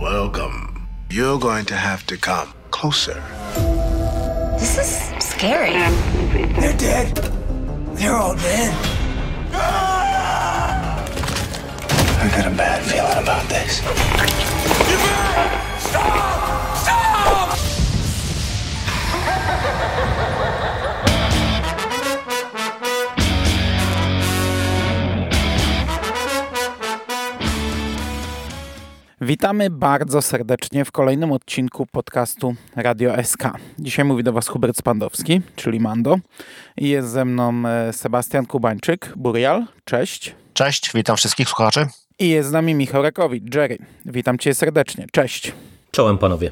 Welcome. You're going to have to come closer. This is scary. They're dead. They're all dead. I got a bad feeling about this. Stop! Witamy bardzo serdecznie w kolejnym odcinku podcastu Radio SK. Dzisiaj mówi do Was Hubert Spandowski, czyli Mando. I jest ze mną e, Sebastian Kubańczyk, Burial. Cześć. Cześć, witam wszystkich słuchaczy. I jest z nami Michał Rakowicz, Jerry. Witam Cię serdecznie. Cześć. Czołem panowie.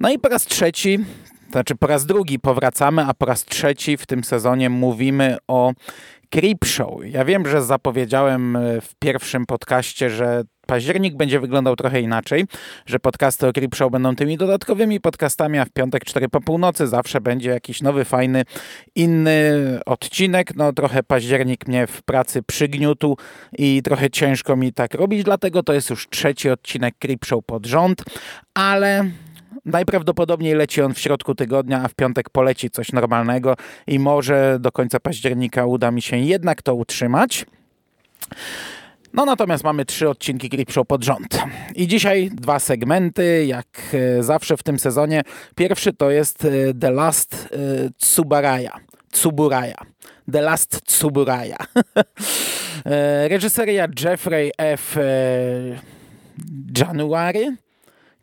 No i po raz trzeci, to znaczy po raz drugi powracamy, a po raz trzeci w tym sezonie mówimy o Creepshow. Ja wiem, że zapowiedziałem e, w pierwszym podcaście, że październik będzie wyglądał trochę inaczej, że podcasty o Creepshow będą tymi dodatkowymi podcastami, a w piątek 4 po północy zawsze będzie jakiś nowy, fajny, inny odcinek. No trochę październik mnie w pracy przygniótł i trochę ciężko mi tak robić, dlatego to jest już trzeci odcinek Creepshow pod rząd, ale Najprawdopodobniej leci on w środku tygodnia, a w piątek poleci coś normalnego i może do końca października uda mi się jednak to utrzymać. No natomiast mamy trzy odcinki Grip Show pod rząd. I dzisiaj dwa segmenty, jak e, zawsze w tym sezonie. Pierwszy to jest e, The Last e, Tsubaraya. Tsuburaya. The Last Tsuburaya. Reżyseria Jeffrey F. January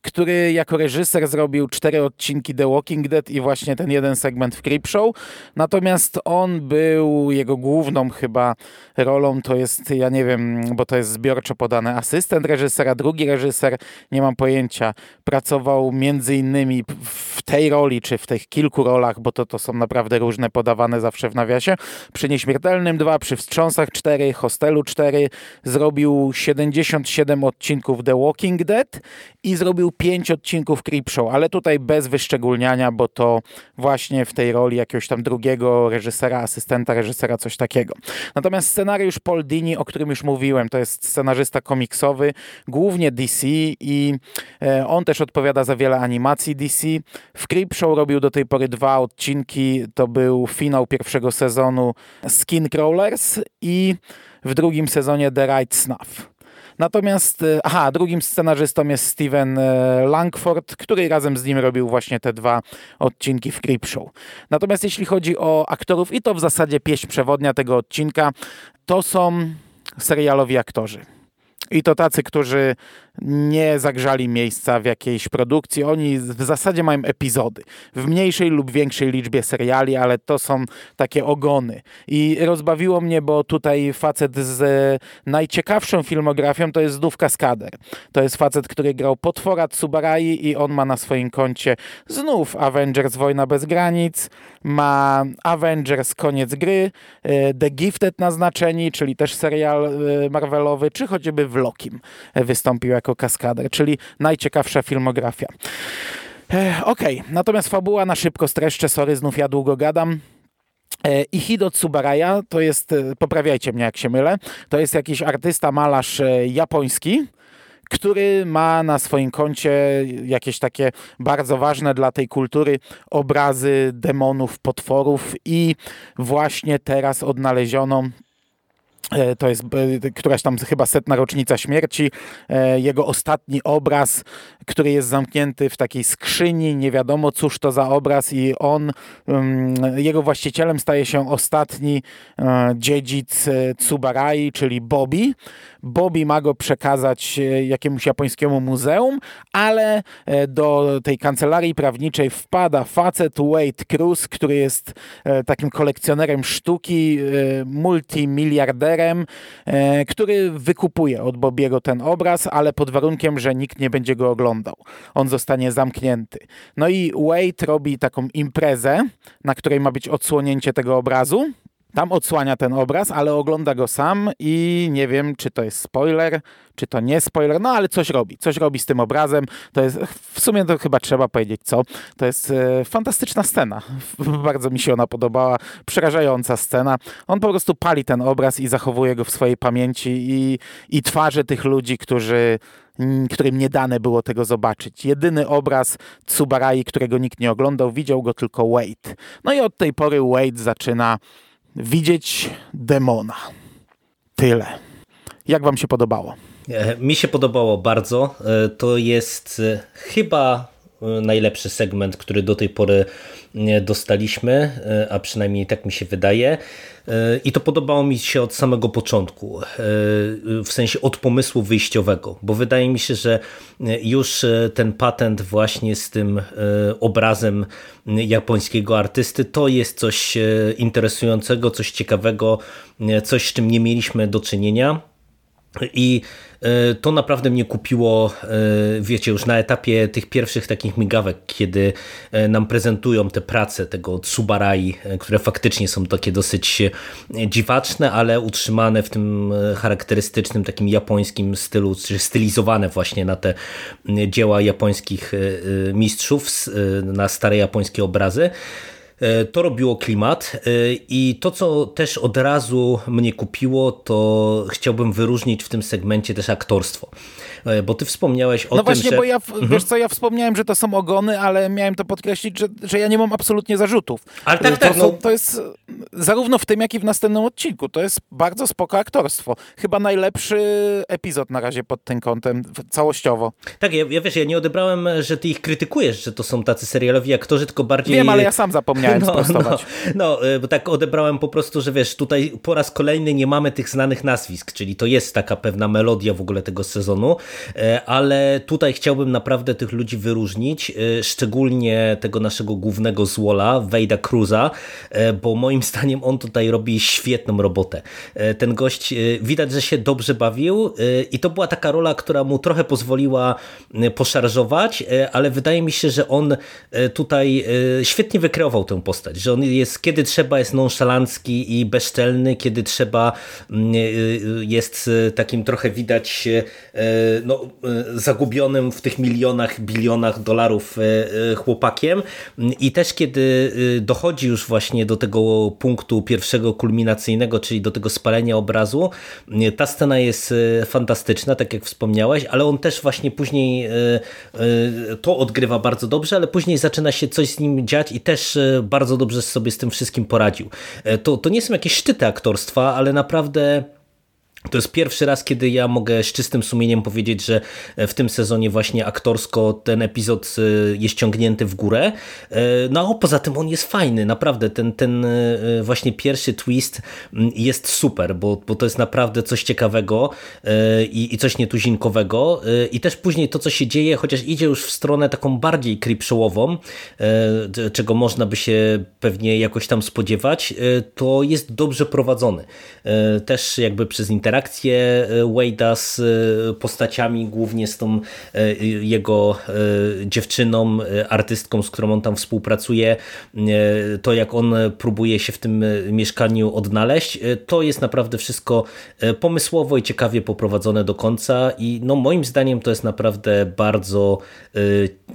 który jako reżyser zrobił cztery odcinki The Walking Dead i właśnie ten jeden segment w Creepshow. Natomiast on był, jego główną chyba rolą to jest, ja nie wiem, bo to jest zbiorczo podane, asystent reżysera, drugi reżyser, nie mam pojęcia. Pracował między innymi w tej roli, czy w tych kilku rolach, bo to, to są naprawdę różne podawane zawsze w nawiasie. Przy Nieśmiertelnym 2, przy Wstrząsach 4, Hostelu 4. Zrobił 77 odcinków The Walking Dead i zrobił pięć odcinków Creepshow, ale tutaj bez wyszczególniania, bo to właśnie w tej roli jakiegoś tam drugiego reżysera, asystenta reżysera, coś takiego. Natomiast scenariusz Paul Dini, o którym już mówiłem, to jest scenarzysta komiksowy, głównie DC i e, on też odpowiada za wiele animacji DC. W Creepshow robił do tej pory dwa odcinki, to był finał pierwszego sezonu Skin Crawlers i w drugim sezonie The Right Snuff. Natomiast, e, aha, drugim scenarzystą jest Steven e, Langford, który razem z nim robił właśnie te dwa odcinki w Creepshow. Natomiast jeśli chodzi o aktorów, i to w zasadzie pieśń przewodnia tego odcinka, to są serialowi aktorzy. I to tacy, którzy nie zagrzali miejsca w jakiejś produkcji. Oni w zasadzie mają epizody w mniejszej lub większej liczbie seriali, ale to są takie ogony. I rozbawiło mnie, bo tutaj facet z najciekawszą filmografią to jest znów Kaskader. To jest facet, który grał Potwora Tsubarai i on ma na swoim koncie znów Avengers Wojna bez granic, ma Avengers Koniec gry, e, The Gifted naznaczeni, czyli też serial e, Marvelowy, czy choćby w Lokim wystąpił jako kaskader, czyli najciekawsza filmografia. E, Okej, okay. natomiast fabuła na szybko streszczę, sorry, znów ja długo gadam. E, Ihido Tsubaraya to jest, e, poprawiajcie mnie jak się mylę, to jest jakiś artysta, malarz japoński, który ma na swoim koncie jakieś takie bardzo ważne dla tej kultury obrazy demonów, potworów i właśnie teraz odnalezioną E, to jest e, któraś tam chyba setna rocznica śmierci. E, jego ostatni obraz, który jest zamknięty w takiej skrzyni, nie wiadomo cóż to za obraz, i on, mm, jego właścicielem staje się ostatni dziedzic Tsubarai, czyli Bobby. Bobby ma go przekazać jakiemuś japońskiemu muzeum, ale do tej kancelarii prawniczej wpada facet Wade Cruz, który jest takim kolekcjonerem sztuki, multimiliarderem E, który wykupuje od Bobiego ten obraz, ale pod warunkiem, że nikt nie będzie go oglądał. On zostanie zamknięty. No i Wade robi taką imprezę, na której ma być odsłonięcie tego obrazu tam odsłania ten obraz, ale ogląda go sam i nie wiem, czy to jest spoiler, czy to nie spoiler, no ale coś robi, coś robi z tym obrazem. To jest, w sumie to chyba trzeba powiedzieć co, to jest e, fantastyczna scena. Bardzo mi się ona podobała, przerażająca scena. On po prostu pali ten obraz i zachowuje go w swojej pamięci i, i twarzy tych ludzi, którzy którym nie dane było tego zobaczyć. Jedyny obraz Tsubarai, którego nikt nie oglądał, widział go tylko Wade. No i od tej pory Wade zaczyna widzieć demona. Tyle. Jak wam się podobało? E, mi się podobało bardzo. E, to jest e, chyba najlepszy segment, który do tej pory dostaliśmy, a przynajmniej tak mi się wydaje. I to podobało mi się od samego początku, w sensie od pomysłu wyjściowego, bo wydaje mi się, że już ten patent właśnie z tym obrazem japońskiego artysty to jest coś interesującego, coś ciekawego, coś z czym nie mieliśmy do czynienia. I e, to naprawdę mnie kupiło, e, wiecie, już na etapie tych pierwszych takich migawek, kiedy e, nam prezentują te prace tego Tsubarai, które faktycznie są takie dosyć dziwaczne, ale utrzymane w tym charakterystycznym takim japońskim stylu, czy stylizowane właśnie na te dzieła japońskich mistrzów, na stare japońskie obrazy. E, to robiło klimat e, i to, co też od razu mnie kupiło, to chciałbym wyróżnić w tym segmencie też aktorstwo. E, bo ty wspomniałeś o no tym, właśnie, że... bo ja, mhm. wiesz co, ja wspomniałem, że to są ogony, ale miałem to podkreślić, że, że ja nie mam absolutnie zarzutów. Ale tak, to, tak, no... to jest zarówno w tym, jak i w następnym odcinku. To jest bardzo spoko aktorstwo. Chyba najlepszy epizod na razie pod tym kątem, całościowo. Tak, ja, ja wiesz, ja nie odebrałem, że ty ich krytykujesz, że to są tacy serialowi aktorzy, tylko bardziej... Wiem, ale ja sam zapomniałem no, sprostować. No, no, e, bo tak odebrałem po prostu, że wiesz, tutaj po raz kolejny nie mamy tych znanych nazwisk, czyli to jest taka pewna melodia w ogóle tego sezonu, E, ale tutaj chciałbym naprawdę tych ludzi wyróżnić, e, szczególnie tego naszego głównego złola, Wejda Cruza, bo moim zdaniem on tutaj robi świetną robotę. Ten gość widać, że się dobrze bawił i to była taka rola, która mu trochę pozwoliła poszarżować, ale wydaje mi się, że on tutaj świetnie wykreował tę postać, że on jest, kiedy trzeba jest nonszalancki i bezczelny, kiedy trzeba mm, jest takim trochę widać no, e, zagubionym w tych milionach, bilionach dolarów e, e, chłopakiem. I też kiedy dochodzi już właśnie do tego punktu pierwszego kulminacyjnego, czyli do tego spalenia obrazu, ta scena jest fantastyczna, tak jak wspomniałeś, ale on też właśnie później to odgrywa bardzo dobrze, ale później zaczyna się coś z nim dziać i też bardzo dobrze sobie z tym wszystkim poradził. To, to nie są jakieś szczyty aktorstwa, ale naprawdę to jest pierwszy raz, kiedy ja mogę z czystym sumieniem powiedzieć, że w tym sezonie właśnie aktorsko ten epizod e, jest ciągnięty w górę. E, no a poza tym on jest fajny, naprawdę. Ten, ten e, właśnie pierwszy twist jest super, bo, bo to jest naprawdę coś ciekawego i, i coś nietuzinkowego. I też później to, co się dzieje, chociaż idzie już w stronę taką bardziej creepshowową, czego można by się pewnie jakoś tam spodziewać, to jest dobrze prowadzony. Też jakby przez interakcję interakcje e, Wade'a z e, postaciami, głównie z tą e, jego dziewczyną, artystką, z którą on tam współpracuje, to jak on próbuje się w tym mieszkaniu odnaleźć, to jest naprawdę wszystko pomysłowo i ciekawie poprowadzone do końca. I no moim zdaniem to jest naprawdę bardzo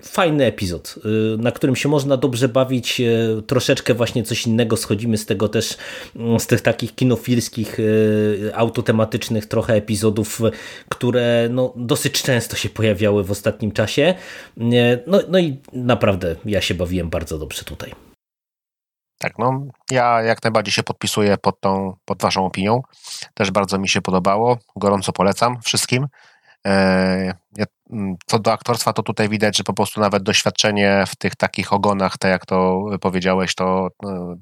fajny epizod, na którym się można dobrze bawić, troszeczkę właśnie coś innego, schodzimy z tego też, z tych takich kinofilskich autotematycznych trochę epizodów, które no, dosyć często się pojawiały w ostatnim czasie. No, no i naprawdę ja się bawiłem bardzo dobrze tutaj. Tak, no ja jak najbardziej się podpisuję pod tą, pod waszą opinią. Też bardzo mi się podobało. Gorąco polecam wszystkim. E, mm, co do aktorstwa, to tutaj widać, że po prostu nawet doświadczenie w tych takich ogonach, tak jak to powiedziałeś, to e,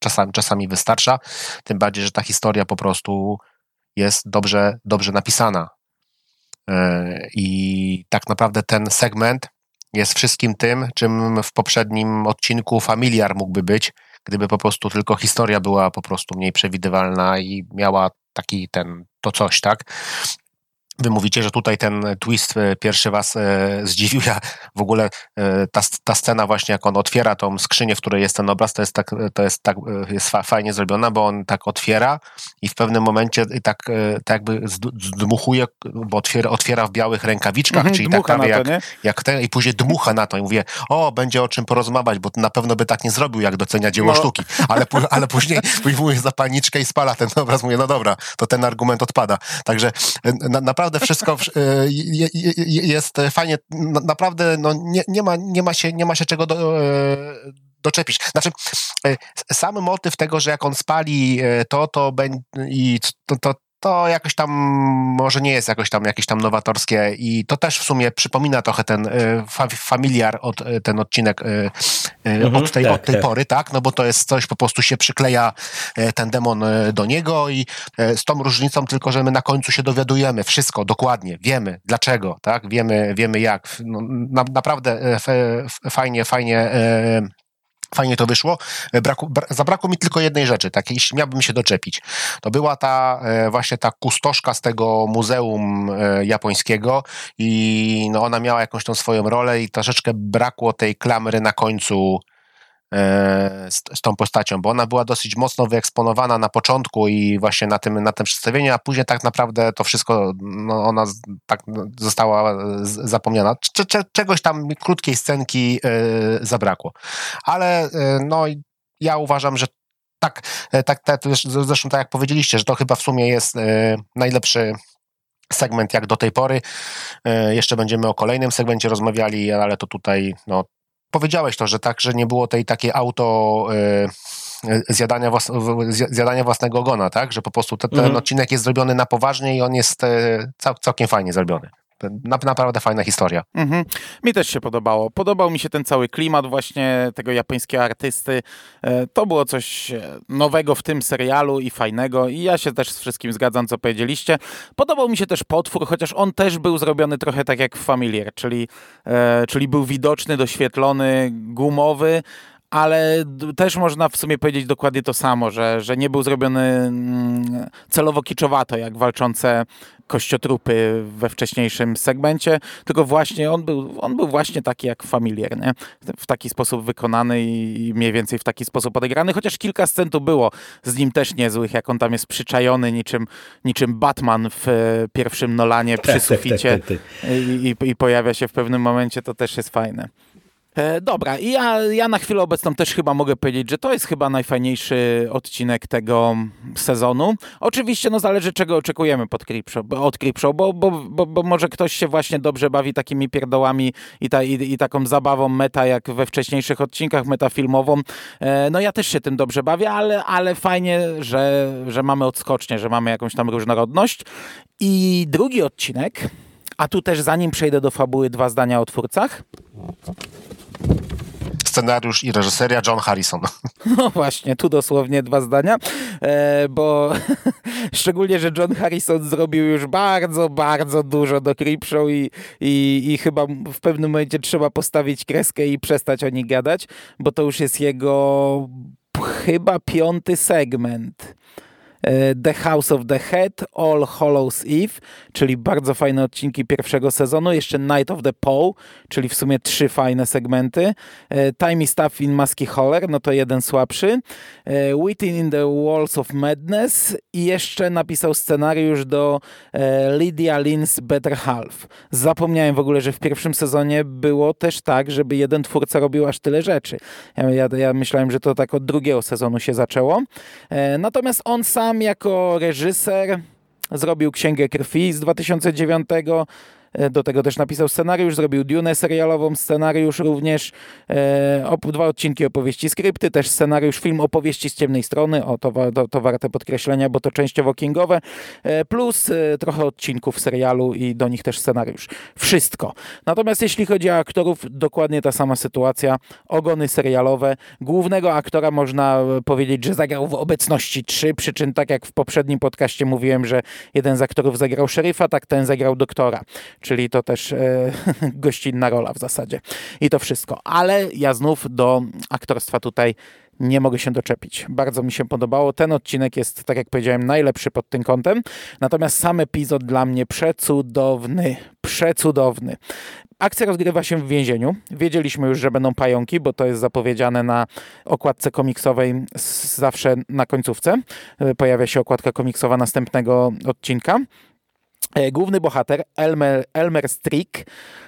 czasami, czasami wystarcza. Tym bardziej, że ta historia po prostu jest dobrze, dobrze napisana. E, I tak naprawdę ten segment jest wszystkim tym, czym w poprzednim odcinku familiar mógłby być, gdyby po prostu tylko historia była po prostu mniej przewidywalna i miała taki ten, to coś, tak? Wy mówicie, że tutaj ten twist e, pierwszy was e, zdziwił. Ja w ogóle e, ta, ta scena właśnie, jak on otwiera tą skrzynię, w której jest ten obraz, to jest tak, to jest tak e, jest fa, fajnie zrobiona, bo on tak otwiera i w pewnym momencie tak, e, tak jakby zd- zdmuchuje, bo otwiera, otwiera w białych rękawiczkach, Mhm, czyli tak prawie jak, to, jak ten, i później dmucha na to i mówię, o, będzie o czym porozmawiać, bo na pewno by tak nie zrobił, jak docenia dzieło No. sztuki. Ale, ale później wyjmuje zapalniczkę i spala ten obraz. Mówię, no dobra, to ten argument odpada. Także e, na, naprawdę wszystko w- e, je, je, je- jest fajnie. Na- Naprawdę no, nie, nie, ma, nie, ma się, nie ma się czego do, e, doczepić. Znaczy, e, sam motyw tego, że jak on spali to, to i to, to, to jakoś tam może nie jest jakoś tam jakieś tam nowatorskie i to też w sumie przypomina trochę ten fa, familiar od e, ten odcinek e, e, Mhm, od tej, tak, od tej tak. pory, tak? No bo to jest coś, po prostu się przykleja e, ten demon e, do niego i z tą różnicą tylko, że my na końcu się dowiadujemy wszystko dokładnie, wiemy dlaczego, tak? Wiemy, wiemy jak. No, na, naprawdę fajnie, fajnie Fajnie to wyszło. E, Braku, bra, zabrakło mi tylko jednej rzeczy, tak, jeśli miałbym się doczepić. To była ta e, właśnie ta kustoszka z tego muzeum e, japońskiego i no, ona miała jakąś tą swoją rolę i troszeczkę brakło tej klamry na końcu z, z tą postacią, bo ona była dosyć mocno wyeksponowana na początku i właśnie na tym, na tym przedstawieniu, a później tak naprawdę to wszystko, no, ona tak została z, zapomniana. Cze, czegoś tam, krótkiej scenki e, zabrakło. Ale e, no ja uważam, że tak, e, tak, tak zresztą tak jak powiedzieliście, że to chyba w sumie jest e, najlepszy segment jak do tej pory. E, Jeszcze będziemy o kolejnym segmencie rozmawiali, ale to tutaj no, powiedziałeś to, że tak, że nie było tej takiej auto e, e, zjadania, włas, zjadania własnego ogona, tak? Że po prostu te, ten Mhm. odcinek jest zrobiony na poważnie i on jest e, cał, całkiem fajnie zrobiony. Na, naprawdę fajna historia. Mhm. Mi też się podobało. Podobał mi się ten cały klimat właśnie tego japońskiego artysty. E, To było coś e, nowego w tym serialu i fajnego i ja się też z wszystkim zgadzam, co powiedzieliście. Podobał mi się też potwór, chociaż on też był zrobiony trochę tak jak w Familiar, czyli, e, czyli był widoczny, doświetlony, gumowy, ale też można w sumie powiedzieć dokładnie to samo, że, że nie był zrobiony mm, celowo kiczowato, jak walczące kościotrupy we wcześniejszym segmencie, tylko właśnie on był, on był właśnie taki jak Familiar, nie? W taki sposób wykonany i mniej więcej w taki sposób odegrany, chociaż kilka scen tu było z nim też niezłych, jak on tam jest przyczajony niczym, niczym Batman w e, pierwszym Nolanie przy Tak, tak, tak, suficie. I, i, i pojawia się w pewnym momencie, to też jest fajne. E, Dobra, i ja, ja na chwilę obecną też chyba mogę powiedzieć, że to jest chyba najfajniejszy odcinek tego sezonu. Oczywiście no zależy czego oczekujemy pod Creepshow, od Creepshow, bo, bo, bo, bo może ktoś się właśnie dobrze bawi takimi pierdołami i, ta, i, i taką zabawą meta jak we wcześniejszych odcinkach, metafilmową. E, No ja też się tym dobrze bawię, ale, ale fajnie, że, że mamy odskocznie, że mamy jakąś tam różnorodność. I drugi odcinek, a tu też zanim przejdę do fabuły, dwa zdania o twórcach. Scenariusz i reżyseria John Harrison. No właśnie, tu dosłownie dwa zdania, e, bo szczególnie, że John Harrison zrobił już bardzo, bardzo dużo do Creepshow i, i, i chyba w pewnym momencie trzeba postawić kreskę i przestać o nich gadać, bo to już jest jego chyba piąty segment. E, The House of the Head, All Hallows Eve, czyli bardzo fajne odcinki pierwszego sezonu, jeszcze Night of the Poe, czyli w sumie trzy fajne segmenty, e, Timey Stuff in Maski Holler, no to jeden słabszy, e, Within in the Walls of Madness i jeszcze napisał scenariusz do Lydia Lynn's Better Half. Zapomniałem w ogóle, że w pierwszym sezonie było też tak, żeby jeden twórca robił aż tyle rzeczy. Ja, ja, ja myślałem, że to tak od drugiego sezonu się zaczęło. Natomiast on sam jako reżyser zrobił Księgę Krwi z 2009. E, Do tego też napisał scenariusz, zrobił Dune serialową, scenariusz również, e, dwa odcinki opowieści skrypty, też scenariusz, film opowieści z ciemnej strony, o to, to, to warte podkreślenia, bo to częściowo kingowe, e, plus trochę odcinków serialu i do nich też scenariusz. Wszystko. Natomiast jeśli chodzi o aktorów, dokładnie ta sama sytuacja, ogony serialowe. Głównego aktora można powiedzieć, że zagrał w obecności trzy, przy czym tak jak w poprzednim podcaście mówiłem, że jeden z aktorów zagrał szeryfa, tak ten zagrał doktora czyli to też e, gościnna rola w zasadzie. I to wszystko. Ale ja znów do aktorstwa tutaj nie mogę się doczepić. Bardzo mi się podobało. Ten odcinek jest, tak jak powiedziałem, najlepszy pod tym kątem. Natomiast sam epizod dla mnie przecudowny. Przecudowny. Akcja rozgrywa się w więzieniu. Wiedzieliśmy już, że będą pająki, bo to jest zapowiedziane na okładce komiksowej zawsze na końcówce. Pojawia się okładka komiksowa następnego odcinka. E, główny bohater, Elmer, Elmer Strick,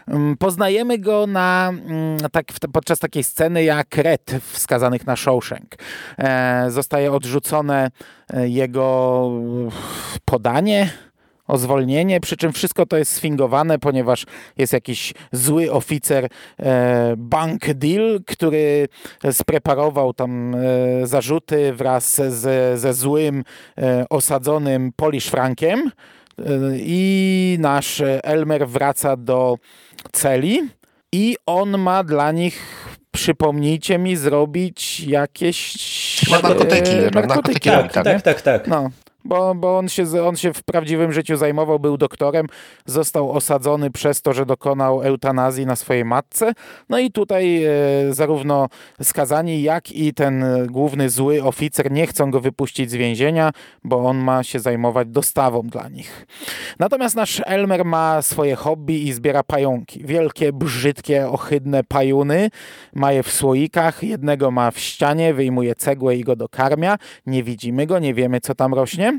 mm, poznajemy go na, mm, tak, podczas takiej sceny jak Red w Skazanych na Shawshank. E, zostaje odrzucone e, jego podanie, o zwolnienie, przy czym wszystko to jest sfingowane, ponieważ jest jakiś zły oficer e, Bank Deal, który spreparował tam e, zarzuty wraz z, ze złym e, osadzonym Polish Frankiem i nasz Elmer wraca do celi i on ma dla nich przypomnijcie mi, zrobić jakieś narkotyki. E, narkotyki, tak, tak, tak, tak, tak. No bo, bo on, się, on się w prawdziwym życiu zajmował, był doktorem, został osadzony przez to, że dokonał eutanazji na swojej matce. No i tutaj e, zarówno skazani, jak i ten główny zły oficer nie chcą go wypuścić z więzienia, bo on ma się zajmować dostawą dla nich. Natomiast nasz Elmer ma swoje hobby i zbiera pająki. Wielkie, brzydkie, ohydne pajuny. Ma je w słoikach, jednego ma w ścianie, wyjmuje cegłę i go dokarmia. Nie widzimy go, nie wiemy co tam rośnie.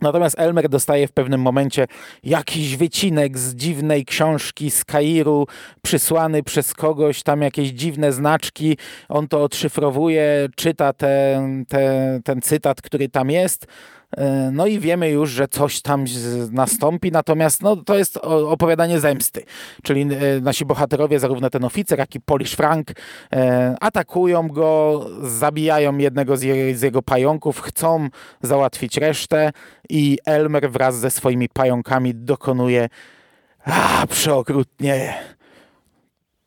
Natomiast Elmer dostaje w pewnym momencie jakiś wycinek z dziwnej książki z Kairu, przysłany przez kogoś, tam jakieś dziwne znaczki. On to odszyfrowuje, czyta ten, ten, ten cytat, który tam jest. E, no i wiemy już, że coś tam nastąpi, natomiast no, to jest opowiadanie zemsty. Czyli e, nasi bohaterowie, zarówno ten oficer, jak i Polish Frank, e, atakują go, zabijają jednego z, je, z jego pająków, chcą załatwić resztę i Elmer wraz ze swoimi pająkami dokonuje a, przeokrutnie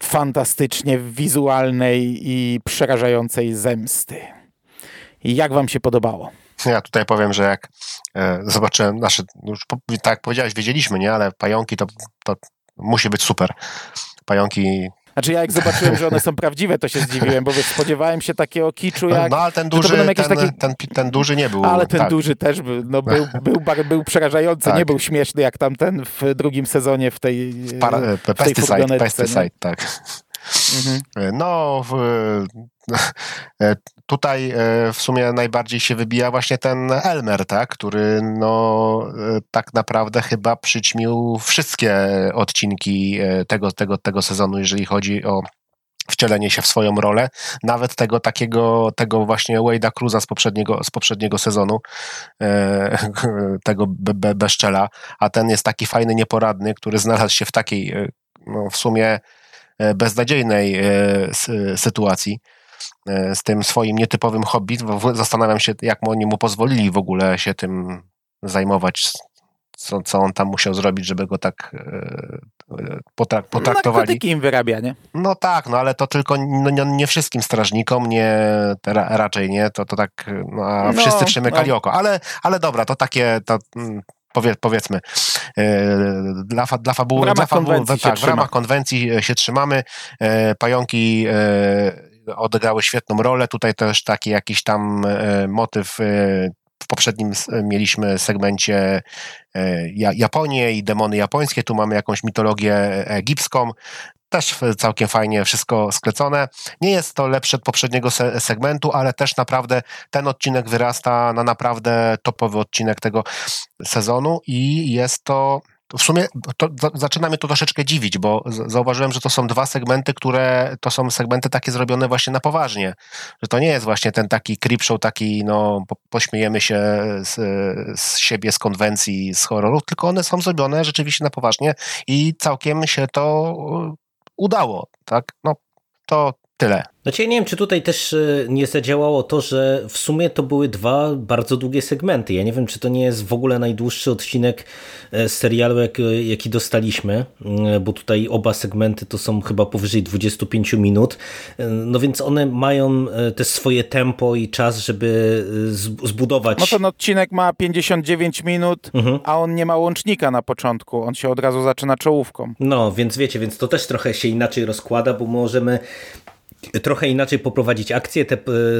fantastycznie wizualnej i przerażającej zemsty. Jak wam się podobało? Ja tutaj powiem, że jak e, zobaczyłem nasze, już tak jak powiedziałeś, wiedzieliśmy, nie, ale pająki to, to musi być super. Pająki znaczy ja jak zobaczyłem, że one są prawdziwe, to się zdziwiłem, bo wiesz, spodziewałem się takiego kiczu jak... No ale ten duży, ten, taki... ten, ten, duży nie był... Ale ten tak. duży też był, no, był, był, był, był przerażający, tak. nie był śmieszny jak tamten w drugim sezonie w tej Para, e, w tej pesticide, pesticide, tak. Mhm. E, no, w, Tutaj e, w sumie najbardziej się wybija właśnie ten Elmer, tak, który no e, tak naprawdę chyba przyćmił wszystkie odcinki e, tego, tego, tego sezonu, jeżeli chodzi o wcielenie się w swoją rolę, nawet tego takiego, tego właśnie Wade'a Cruza z poprzedniego, z poprzedniego sezonu, tego be, be, bezczela, a ten jest taki fajny, nieporadny, który znalazł się w takiej no, w sumie beznadziejnej sytuacji, E, z tym swoim nietypowym hobby. Zastanawiam się, jak oni mu pozwolili w ogóle się tym zajmować, co, co on tam musiał zrobić, żeby go tak e, potrak potraktowali. Narkotyki im wyrabia, nie? No tak, no ale to tylko no, nie, nie wszystkim strażnikom, nie ra, raczej nie, to, to tak, no, a no, wszyscy przymykali no. oko, ale, ale dobra, to takie, to, mm, powie, powiedzmy, e, dla, dla fabuły, w ramach, dla fabuły, tak, w ramach konwencji się trzymamy, pająki odegrały świetną rolę. Tutaj też taki jakiś tam e, motyw e, w poprzednim mieliśmy segmencie e, Japonię i demony japońskie, tu mamy jakąś mitologię egipską. Też całkiem fajnie wszystko sklecone. Nie jest to lepsze od poprzedniego segmentu, ale też naprawdę ten odcinek wyrasta na naprawdę topowy odcinek tego sezonu i jest to w sumie to zaczyna mnie to troszeczkę dziwić, bo zauważyłem, że to są dwa segmenty, które to są segmenty takie zrobione właśnie na poważnie. Że to nie jest właśnie ten taki creep show, taki no pośmiejemy się z, z siebie, z konwencji, z horroru, tylko one są zrobione rzeczywiście na poważnie i całkiem się to udało, tak? No to tyle. Znaczy, ja nie wiem, czy tutaj też e, nie zadziałało to, że w sumie to były dwa bardzo długie segmenty. Ja nie wiem, czy to nie jest w ogóle najdłuższy odcinek e, serialu, jaki dostaliśmy, e, bo tutaj oba segmenty to są chyba powyżej 25 minut. No więc one mają też swoje tempo i czas, żeby zbudować. No ten odcinek ma 59 minut, mhm. a on nie ma łącznika na początku. On się od razu zaczyna czołówką. No, więc wiecie, więc to też trochę się inaczej rozkłada, bo możemy trochę inaczej poprowadzić akcję, te,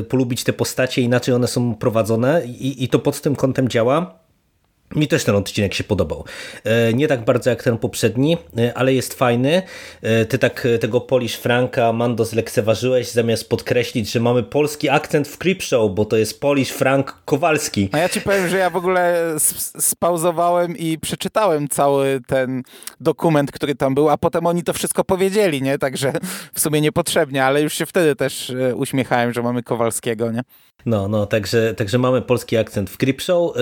polubić te postacie, inaczej one są prowadzone i, i to pod tym kątem działa. Mi też ten odcinek się podobał. E, nie tak bardzo jak ten poprzedni, e, ale jest fajny. E, ty tak tego Polish Franka Mando zlekceważyłeś, zamiast podkreślić, że mamy polski akcent w Creepshow, bo to jest Polish Frank Kowalski. A ja ci powiem, że ja w ogóle spauzowałem i przeczytałem cały ten dokument, który tam był, a potem oni to wszystko powiedzieli, nie? Także w sumie niepotrzebnie, ale już się wtedy też uśmiechałem, że mamy Kowalskiego, nie? No, no, także, także mamy polski akcent w Creepshow.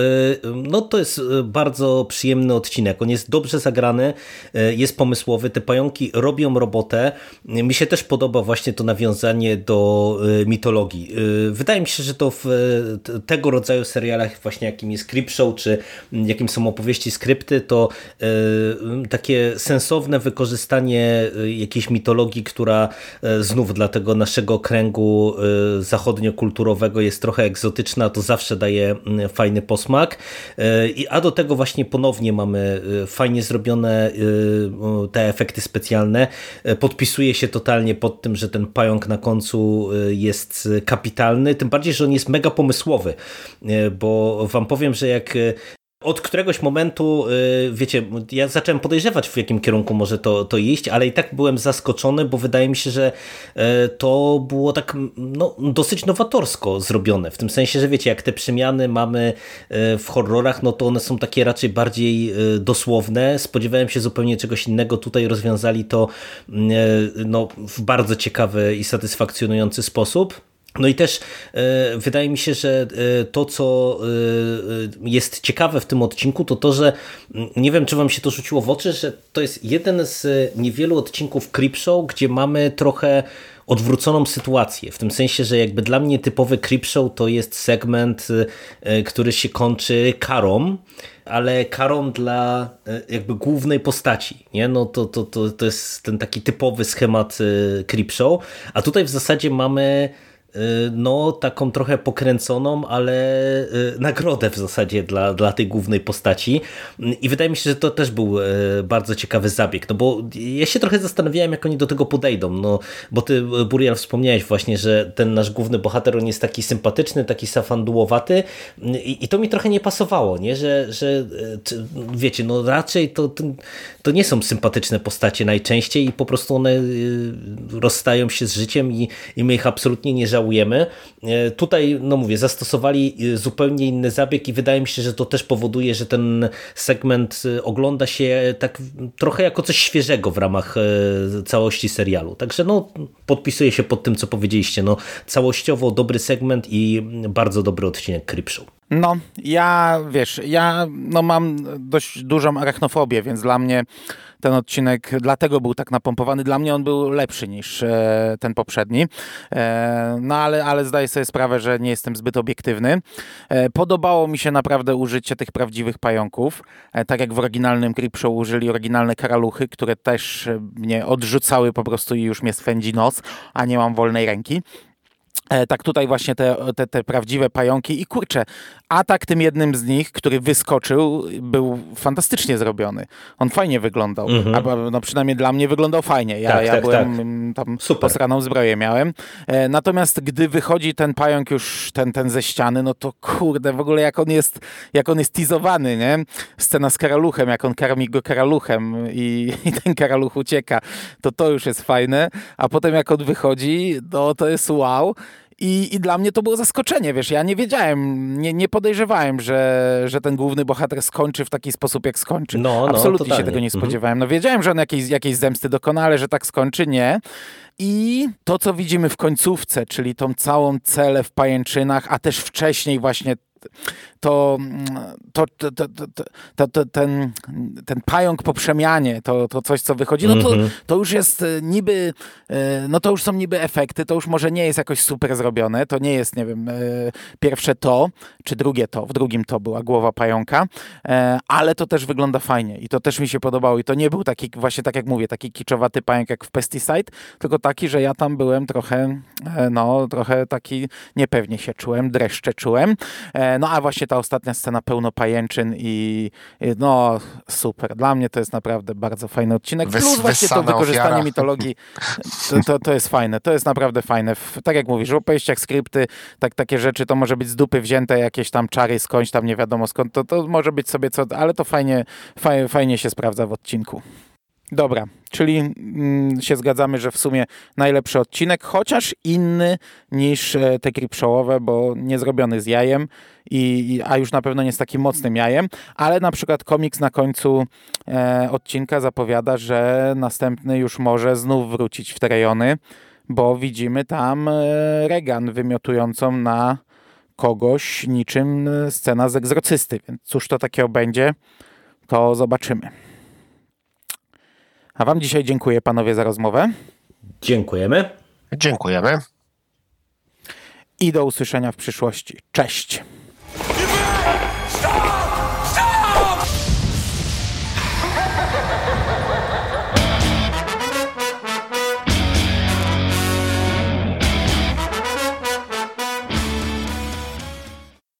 No to jest bardzo przyjemny odcinek. On jest dobrze zagrany, e, jest pomysłowy, te pająki robią robotę. Mi się też podoba właśnie to nawiązanie do e, mitologii. Wydaje mi się, że to w tego rodzaju serialach właśnie jakim jest Creepshow, czy jakim są opowieści, skrypty, to takie sensowne wykorzystanie jakiejś mitologii, która znów dla tego naszego kręgu zachodniokulturowego jest trochę egzotyczna, to zawsze daje fajny posmak. A do tego właśnie ponownie mamy y, fajnie zrobione y, te efekty specjalne. Y, podpisuje się totalnie pod tym, że ten pająk na końcu jest kapitalny, tym bardziej, że on jest mega pomysłowy, bo wam powiem, że jak od któregoś momentu, y, wiecie, ja zacząłem podejrzewać, w jakim kierunku może to, to iść, ale i tak byłem zaskoczony, bo wydaje mi się, że y, to było tak no, dosyć nowatorsko zrobione. W tym sensie, że wiecie, jak te przemiany mamy y, w horrorach, no to one są takie raczej bardziej dosłowne. Spodziewałem się zupełnie czegoś innego. Tutaj rozwiązali to no, w bardzo ciekawy i satysfakcjonujący sposób. No i też e, wydaje mi się, że e, to, co e, jest ciekawe w tym odcinku, to to, że nie wiem, czy wam się to rzuciło w oczy, że to jest jeden z niewielu odcinków Creepshow, gdzie mamy trochę odwróconą sytuację. W tym sensie, że jakby dla mnie typowy Creepshow to jest segment, który się kończy karą, ale karą dla jakby głównej postaci. Nie? No to, to, to, to jest ten taki typowy schemat Creepshow, a tutaj w zasadzie mamy no taką trochę pokręconą, ale y, nagrodę w zasadzie dla, dla tej głównej postaci. I wydaje mi się, że to też był y, bardzo ciekawy zabieg, no bo ja się trochę zastanawiałem, jak oni do tego podejdą, no bo ty Burial wspomniałeś właśnie, że ten nasz główny bohater, on jest taki sympatyczny, taki safandułowaty i, i to mi trochę nie pasowało, nie, że, że wiecie, no raczej to, to, to nie są sympatyczne postacie najczęściej i po prostu one rozstają się z życiem i, i my ich absolutnie nie żałujemy żałujemy. E, tutaj, no mówię, zastosowali e, zupełnie inny zabieg i wydaje mi się, że to też powoduje, że ten segment e, ogląda się tak trochę jako coś świeżego w ramach całości serialu. Także no, podpisuję się pod tym, co powiedzieliście. No, całościowo dobry segment i bardzo dobry odcinek Creepshow. No, ja, wiesz, ja no, mam dość dużą arachnofobię, więc dla mnie ten odcinek dlatego był tak napompowany. Dla mnie on był lepszy niż e, ten poprzedni. E, no ale, ale zdaję sobie sprawę, że nie jestem zbyt obiektywny. E, podobało mi się naprawdę użycie tych prawdziwych pająków. Tak jak w oryginalnym Creepshow użyli oryginalne karaluchy, które też mnie odrzucały po prostu i już mnie swędzi nos, a nie mam wolnej ręki. E, tak tutaj właśnie te, te, te, prawdziwe pająki i kurczę, atak tym jednym z nich, który wyskoczył, był fantastycznie zrobiony. On fajnie wyglądał, a no przynajmniej dla mnie wyglądał fajnie. Ja, tak, ja tak, byłem tak. tam Super. posraną zbroję miałem. E, natomiast gdy wychodzi ten pająk już ten, ten ze ściany, no to kurde, w ogóle jak on jest, jak on jest nie? Scena z karaluchem, jak on karmi go karaluchem i, i ten karaluch ucieka, to to już jest fajne. A potem jak on wychodzi, no to jest wow. I, I dla mnie to było zaskoczenie, wiesz, ja nie wiedziałem, nie, nie podejrzewałem, że, że ten główny bohater skończy w taki sposób, jak skończy. No, no, Absolutnie totalnie. się tego nie mhm. spodziewałem. No wiedziałem, że on jakiejś, jakiejś zemsty dokona, ale że tak skończy, nie. I to, co widzimy w końcówce, czyli tą całą celę w pajęczynach, a też wcześniej właśnie to, to, to, to, to, ten, ten pająk po przemianie, to, to coś, co wychodzi, no to, mhm. to już jest e, niby, e, no to już są niby efekty, to już może nie jest jakoś super zrobione, to nie jest, nie wiem, e, pierwsze to, czy drugie to, w drugim to była głowa pająka, ale to też wygląda fajnie i to też mi się podobało i to nie był taki, właśnie tak jak mówię, taki kiczowaty pająk jak w Pesticide, tylko taki, że ja tam byłem trochę, no, trochę taki niepewnie się czułem, dreszcze czułem, no a właśnie ta ostatnia scena pełno pajęczyn i no super. Dla mnie to jest naprawdę bardzo fajny odcinek. Wys, Plus właśnie to wykorzystanie ofiara. mitologii, to, to, to, jest fajne. To jest naprawdę fajne. Tak jak mówisz, w opowieściach skrypty, tak, takie rzeczy, to może być z dupy wzięte jakieś tam czary skądś tam nie wiadomo skąd. To, to może być sobie co, ale to fajnie, fajnie, fajnie się sprawdza w odcinku. Dobra, czyli mm, się zgadzamy, że w sumie najlepszy odcinek, chociaż inny niż e, te creepshowowe, bo nie zrobiony z jajem, i, a już na pewno nie z takim mocnym jajem, ale na przykład komiks na końcu e, odcinka zapowiada, że następny już może znów wrócić w te rejony, bo widzimy tam e, Regan wymiotującą na kogoś niczym e, scena z egzorcysty, więc cóż to takiego będzie, to zobaczymy. A Wam dzisiaj dziękuję panowie za rozmowę. Dziękujemy. Dziękujemy. I do usłyszenia w przyszłości. Cześć.